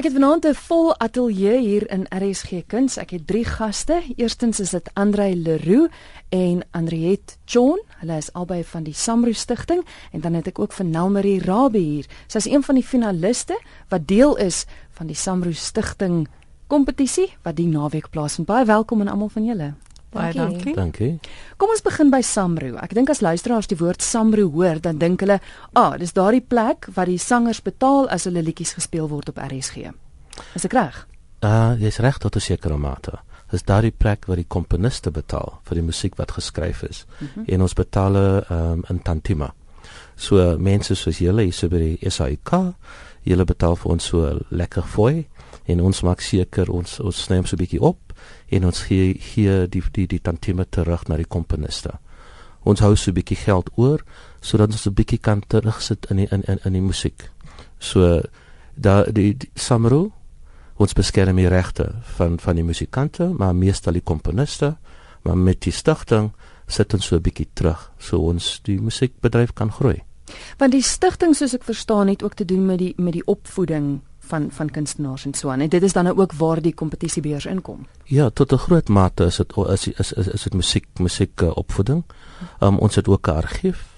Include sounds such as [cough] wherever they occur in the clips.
Ek het vanaand 'n vol ateljee hier in RSG Kuns. Ek het drie gaste. Eerstens is dit Andrei Leroux en Andriet John. Hulle is albei van die Samro Stichting en dan het ek ook vir Nelmarie Rabie hier. Sy is een van die finaliste wat deel is van die Samro Stichting kompetisie wat die naweek plaasvind. Baie welkom aan almal van julle. Baie dankie. Dankie. Kom ons begin by Samro. Ek dink as luisteraars die woord Samro hoor, dan dink hulle, "Ah, dis daardie plek waar die sangers betaal as hulle liedjies gespeel word op RSG." Is ek reg? Uh jy's reg tot 'n sekere mate. Dis daardie plek waar die komponiste betaal vir die musiek wat geskryf is. Mm -hmm. En ons betaal um, in tantima. So mense soos julle hier so by die SAIK, julle betaal vir ons so lekker fooi en ons maak seker ons ons sny hom so 'n bietjie op en ons gee hier die die die tantieme terug na die komponiste. Ons hou so 'n bietjie geld oor sodat ons 'n bietjie kan terugsit in die in in in die musiek. So da die, die Samro ons beskerm die regte van van die musikante, maar meestal die komponiste, maar met die stigting sit ons so 'n bietjie terug so ons die musiekbedryf kan groei. Want die stigting soos ek verstaan het ook te doen met die met die opvoeding van van kunstenaars en so aan. En dit is dan nou ook waar die kompetisiebeurs inkom. Ja, tot 'n groot mate is dit is is is is dit musiek musiek uh, opvoeding. Um, ons het ook 'n argief.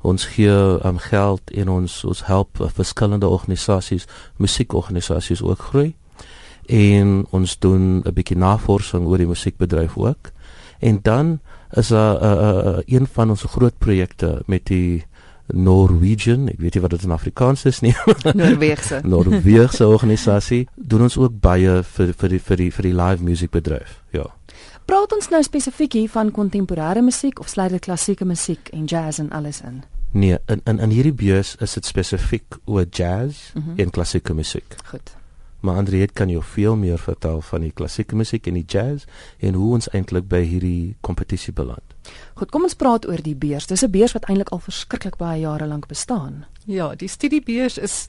Ons gee um, geld en ons ons help uh, verskillende organisasies, musiekorganisasies ook groei. En ons doen 'n bietjie navorsing oor die musiekbedryf ook. En dan is 'n uh, uh, uh, een van ons groot projekte met die Norwegian, ek weet nie wat dit in Afrikaans is nie. [laughs] Noorweegse. [laughs] Noorweegse organisasie doen ons ook baie vir vir die vir die vir die live musiekbedryf. Ja. Praat ons nou spesifiek hier van kontemporêre musiek of sluit dit klassieke musiek en jazz en alles in? Nee, in in in hierdie beurs is dit spesifiek oor jazz mm -hmm. en klassieke musiek. Goed. Maar Andriet kan jou veel meer vertel van die klassieke musiek en die jazz en hoe ons eintlik by hierdie kompetisie beland. Goed, kom ons praat oor die beurs. Dis 'n beurs wat eintlik al verskriklik baie jare lank bestaan. Ja, die studiebeurs is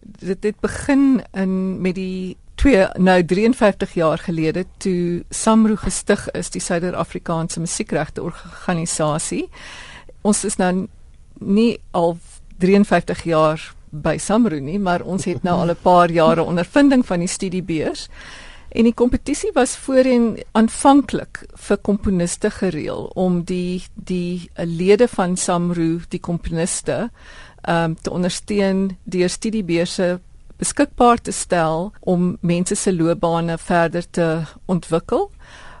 dit het begin in met die twee nou 53 jaar gelede toe Samro gestig is, die Suider-Afrikaanse musiekregte organisasie. Ons is nou nie al 53 jaar by Samro nie, maar ons het nou al 'n paar jare ondervinding van die studiebeurs. En die kompetisie was voorheen aanvanklik vir komponiste gereël om die die lede van Samro, die komponiste, ehm um, te ondersteun deur studiebeurse beskikbaar te stel om mense se loopbane verder te ontwikkel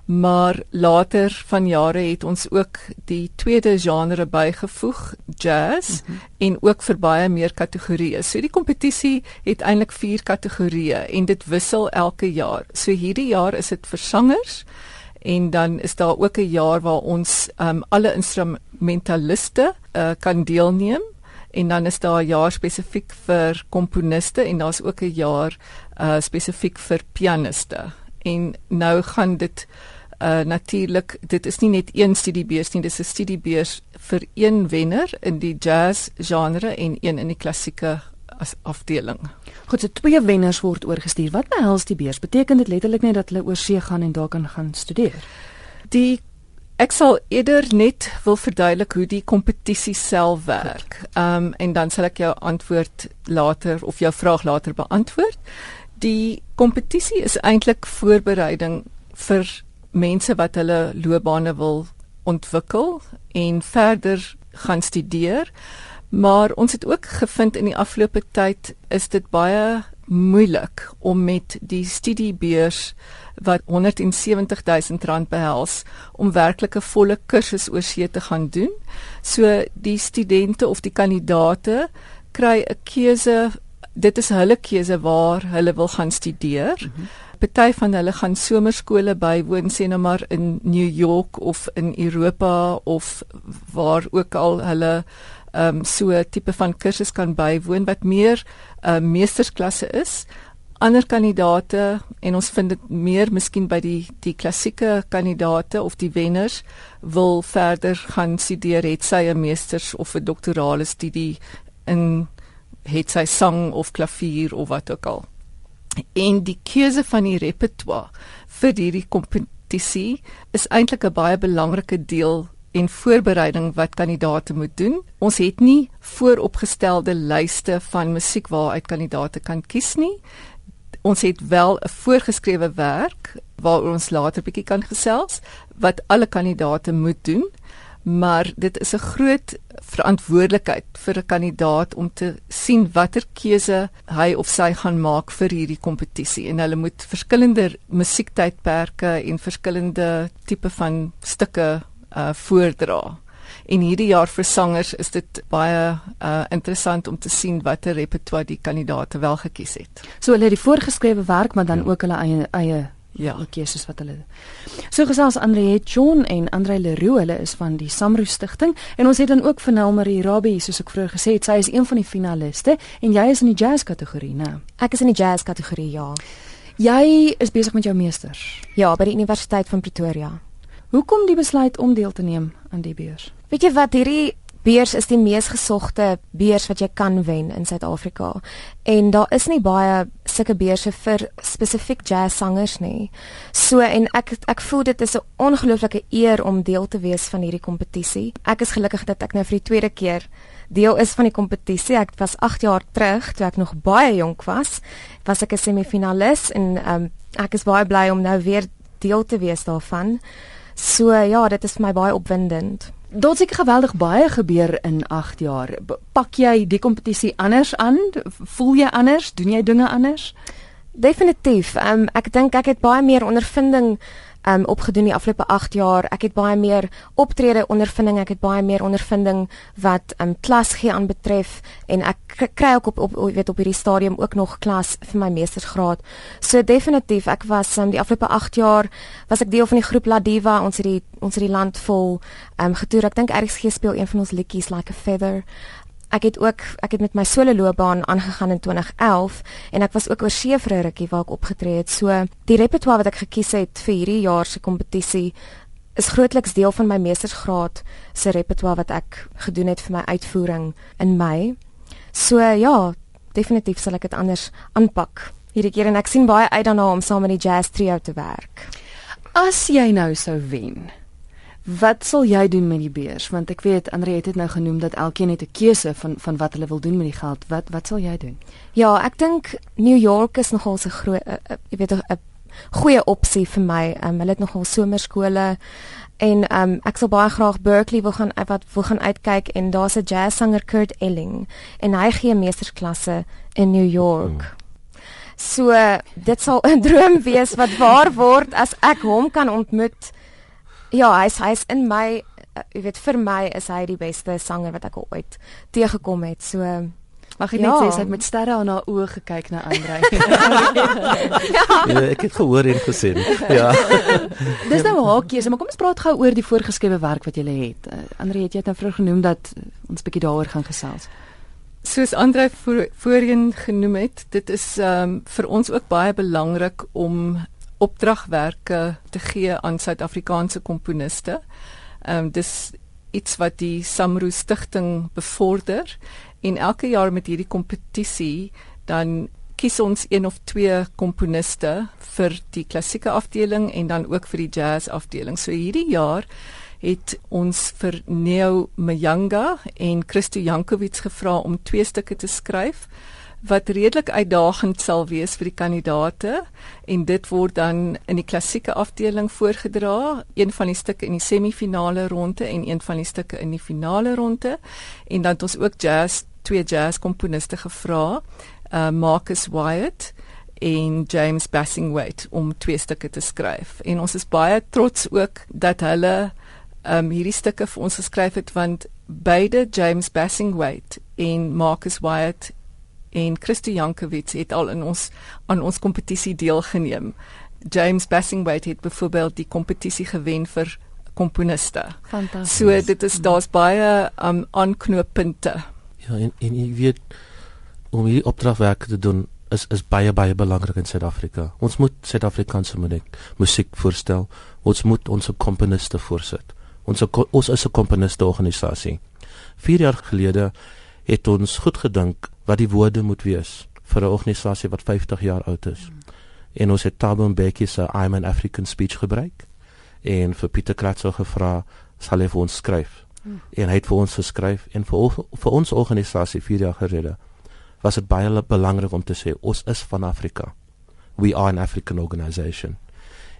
maar later van jare het ons ook die tweede genre bygevoeg jazz mm -hmm. en ook vir baie meer kategorieë. So die kompetisie het eintlik 4 kategorieë en dit wissel elke jaar. So hierdie jaar is dit vir sangers en dan is daar ook 'n jaar waar ons um, alle instrumentaliste uh, kan deelneem en dan is daar 'n jaar spesifiek vir komponiste en daar's ook 'n jaar uh, spesifiek vir pianiste. En nou gaan dit uh natuurlik dit is nie net een studiebeurs nie dis 'n studiebeurs vir een wenner in die jazz genre en een in die klassieke as afdeling. Goed, so twee wenners word oorgestuur. Wat behels die beurs? Beteken dit letterlik net dat hulle oor see gaan en daar kan gaan studeer? Die ek sal eerder net wil verduidelik hoe die kompetisie self werk. Ehm um, en dan sal ek jou antwoord later of jou vraag later beantwoord. Die kompetisie is eintlik voorbereiding vir mense wat hulle loopbane wil ontwikkel en verder gaan studeer. Maar ons het ook gevind in die afgelope tyd is dit baie moeilik om met die studiebeurs wat 170 000 rand behels om werklik 'n volle kursus oor see te gaan doen. So die studente of die kandidate kry 'n keuse, dit is hulle keuse waar hulle wil gaan studeer. Mm -hmm party van hulle gaan somerskole bywoon sê nou maar in New York of in Europa of waar ook al hulle ehm um, so 'n tipe van kursus kan bywoon wat meer 'n uh, ehm, meestersklasse is. Ander kandidate en ons vind dit meer miskien by die die klassieke kandidate of die wenners wil verder gaan studeer het sy 'n meesters of 'n doktorale studie in het sy sang of klavier of wat ook al en die keuse van die repertoire vir hierdie kompetisie is eintlik 'n baie belangrike deel en voorbereiding wat kandidate moet doen. Ons het nie vooropgestelde lyste van musiek waaruit kandidate kan kies nie. ons het wel 'n voorgeskrewe werk waaroor ons later bietjie kan gesels wat alle kandidate moet doen maar dit is 'n groot verantwoordelikheid vir 'n kandidaat om te sien watter keuse hy of sy gaan maak vir hierdie kompetisie en hulle moet verskillende musiektydperke en verskillende tipe van stukke uh voordra. En hierdie jaar vir sangers is dit baie uh interessant om te sien watter repertoire die kandidaate wel gekies het. So hulle het die voorgeskrewe werk maar dan ja. ook hulle eie eie Ja, die keuses wat hulle. So gesels Andre John en Andre Leroux, hulle is van die Samro Stichting en ons het dan ook van Nelmarie Rabbi, soos ek vroeër gesê het, sy is een van die finaliste en jy is in die jazz kategorie, né? Ek is in die jazz kategorie, ja. Jy is besig met jou meesters. Ja, by die Universiteit van Pretoria. Hoekom die besluit om deel te neem aan die beurs? Weet jy wat hierdie beurs is die mees gesogte beurs wat jy kan wen in Suid-Afrika. En daar is nie baie sulke beurse vir spesifiek jazzsangers nie. So en ek ek voel dit is 'n ongelooflike eer om deel te wees van hierdie kompetisie. Ek is gelukkig dat ek nou vir die tweede keer deel is van die kompetisie. Ek was 8 jaar terug toe ek nog baie jonk was, was ek 'n semifinalis en um, ek is baie bly om nou weer deel te wees daarvan. So ja, dit is vir my baie opwindend. Daar het geweldig baie gebeur in 8 jaar. Pak jy die kompetisie anders aan? Voel jy anders? Doen jy dinge anders? Definitief. Um, ek dink ek het baie meer ondervinding um opgedoen die afgelope 8 jaar. Ek het baie meer optrede ondervinding, ek het baie meer ondervinding wat um klas gee aan betref en ek kry ook op op weet op hierdie stadium ook nog klas vir my meestersgraad. So definitief, ek was um die afgelope 8 jaar was ek deel van die groep La Diva. Ons het die ons het die land vol um getoer. Ek dink RXG speel een van ons liedjies like a feather ek het ook ek het met my solo loopbaan aangegaan in 2011 en ek was ook oor see vir 'n rukkie waar ek opgetree het. So die repertoire wat ek gekies het vir hierdie jaar se kompetisie is grootliks deel van my meestersgraad se repertoire wat ek gedoen het vir my uitvoering in Mei. So ja, definitief sal ek dit anders aanpak hierdie keer en ek sien baie uit daarna om saam met die jazz trio te werk. As jy nou sou wen, Wat sal jy doen met die beurs? Want ek weet Andre het dit nou genoem dat elkeen het 'n keuse van van wat hulle wil doen met die geld. Wat wat sal jy doen? Ja, ek dink New York is nogal 'n groot jy weet 'n goeie opsie vir my. Um, hulle het nogal somerskole en um, ek sal baie graag Berkeley wil gaan wat wil gaan uitkyk en daar's 'n jazzsanger Kurt Elling en hy gee meestersklasse in New York. Hmm. So dit sal 'n [laughs] droom wees wat waar word as ek hom kan ontmoet. Ja, hy's hy's in my uh, jy weet vir my is hy die beste sanger wat ek al ooit teëgekom het. So Mag ek ja. net sê sy het met sterre aan haar oë gekyk na Andre. [laughs] ja. ja, ek het gehoor en gesien. Ja. Dis nou haar keuse, maar kom ons praat gou oor die voorgeskrewe werk wat jy het. Uh, Andre, het jy nou vroeg genoem dat ons bietjie daaroor gaan gesels? Soos Andre voor, voorheen genoem het, dit is um, vir ons ook baie belangrik om opdragwerke te gee aan Suid-Afrikaanse komponiste. Ehm um, dis iets wat die Samro Stichting bevorder en elke jaar met hierdie kompetisie dan kies ons een of twee komponiste vir die klassieke afdeling en dan ook vir die jazz afdeling. So hierdie jaar het ons vir Neo Mayanga en Christo Jankovic gevra om twee stukke te skryf wat redelik uitdagend sal wees vir die kandidate en dit word dan in die klassieke afdeling voorgedra, een van die stukke in die semifinale ronde en een van die stukke in die finale ronde en dan het ons ook jazz twee jazz komponiste gevra, uh, Marcus Wyatt en James Bassingthwaighte om twee stukke te skryf. En ons is baie trots ook dat hulle um hierdie stukke vir ons geskryf het want beide James Bassingthwaighte en Marcus Wyatt en Christo Jankovic het al in ons aan ons kompetisie deelgeneem. James Bassingthwaighte het byvoorbeeld die kompetisie gewen vir komponiste. Fantasties. So dit is daar's baie um aanknooppunte. Ja, en en jy weet om hierdie opdragwerk te doen is is baie baie belangrik in Suid-Afrika. Ons moet Suid-Afrikaanse musiek musiek voorstel. Ons moet ons komponiste voorsit. Ons ons is 'n komponiste organisasie. 4 jaar gelede het ons goed gedink wat die woorde moet wees vir 'n organisasie wat 50 jaar oud is. Mm. En ons het Thabo Mbeki se I'm an African speech gebruik en vir Pieter Kratzer gevra sal hy vir ons skryf. Mm. En hy het vir ons geskryf en vir vir ons organisasie 4 jaar gelede was dit baie belangrik om te sê ons is van Afrika. we are an African organisation.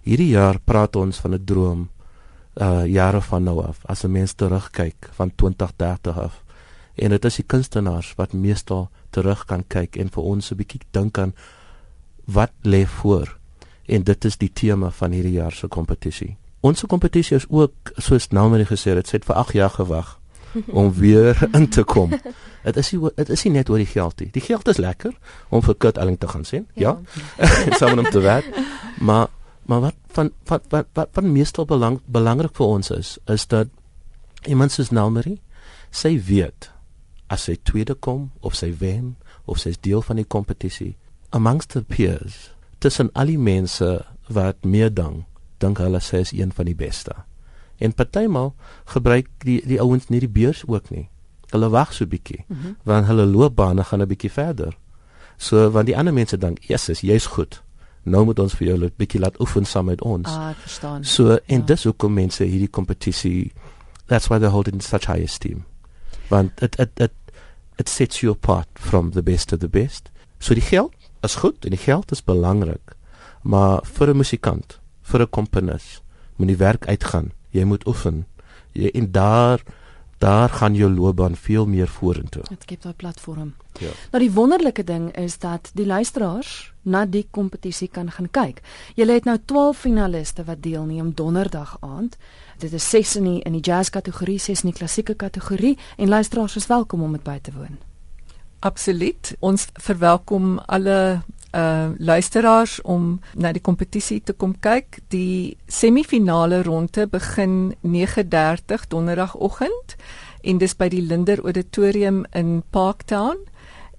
Hierdie jaar praat ons van 'n droom uh jare van nou af as 'n mens terugkyk van 2030 af. En dit is die kunstenaars wat meestal terug kan kyk en vir ons 'n bietjie dink aan wat lê voor. En dit is die tema van hierdie jaar se kompetisie. Ons kompetisie is ook soos Naomi gesê het, het vir 8 jaar gewag om weer [laughs] in te kom. Dit is nie dit is nie net oor die geld nie. Die geld is lekker om vir Kurt Elling te gaan sien. Ja. ja? [laughs] Saam met hom te werk. Maar maar wat van wat wat wat van meestal belang belangrik vir ons is is dat iemand soos Nalmeri sy weet as sy tweede kom of sy wen of sy is deel van die kompetisie amongst the peers tussen al die mense wat meer ding dink hulle sy is een van die beste. En partymal gebruik die die ouens nie die beurs ook nie. Hulle wag so bietjie mm -hmm. want hulle loopbane gaan 'n bietjie verder. So want die ander mense dink, "Jesus, jy's goed. Nou moet ons vir jou 'n bietjie laat oefen saam met ons." Ah, verstaan. So en ja. dis hoekom mense hierdie kompetisie that's why they hold it in such high esteem. Want it it it it sets you apart from the best of the best. So die geld is goed en die geld is belangrik. Maar vir 'n musikant, vir 'n komponis, moet die werk uitgaan. Jy moet oefen. Jy en daar daar gaan jou loopbaan veel meer vorentoe. Dit skep daai platform. Ja. Nou die wonderlike ding is dat die luisteraars na die kompetisie kan gaan kyk. Julle het nou 12 finaliste wat deelneem donderdag aand. Dit is 6 in die in die jazz kategorie, 6 in die klassieke kategorie en luisteraars is welkom om dit by te woon. Absoluut. Ons verwelkom alle uh luisteraars om na die kompetisie te kom kyk. Die semifinale ronde begin 9:30 donderdagoggend en dis by die Linder Auditorium in Parktown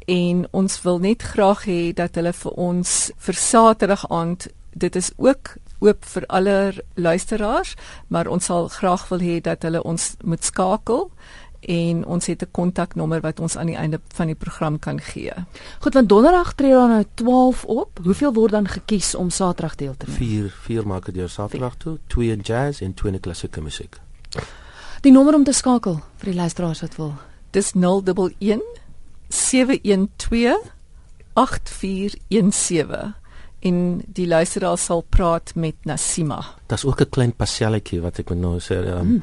en ons wil net graag hê dat hulle vir ons vir Saterdag aand dit is ook oop vir alle luisteraars, maar ons sal graag wil hê dat hulle ons moet skakel en ons het 'n kontaknommer wat ons aan die einde van die program kan gee. Goed, want donderdag tree dan nou 12 op. Hoeveel word dan gekies om Saterdag deel te neem? 4 4 maak dit deur Saterdag toe, 2 in jazz en 2 in klassieke musiek. Die nommer om te skakel vir die luisteraars wat wil. Dis 011 712 8417 en die luisteraar sal praat met Nasima. Daar's ook 'n klein passelletjie wat ek moet nou sê. Um, hmm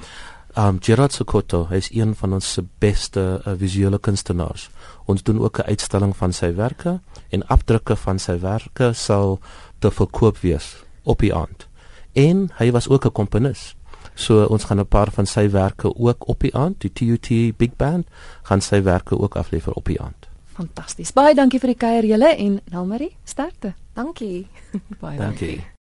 Um Gerard Sokoto is een van ons beste uh, visuele kunstenaars. Ons doen ook 'n uitstalling van sywerke en afdrukke van sywerke sal te verkoop wees op die aand. En hy was ook 'n komponis. So ons gaan 'n paar van sywerke ook op die aand, die TUT Big Band gaan sywerke ook aflewer op die aand. Fantasties. Baie dankie vir die kuier julle en Nelmarie, sterkte. Dankie. [laughs] Baie dankie. dankie.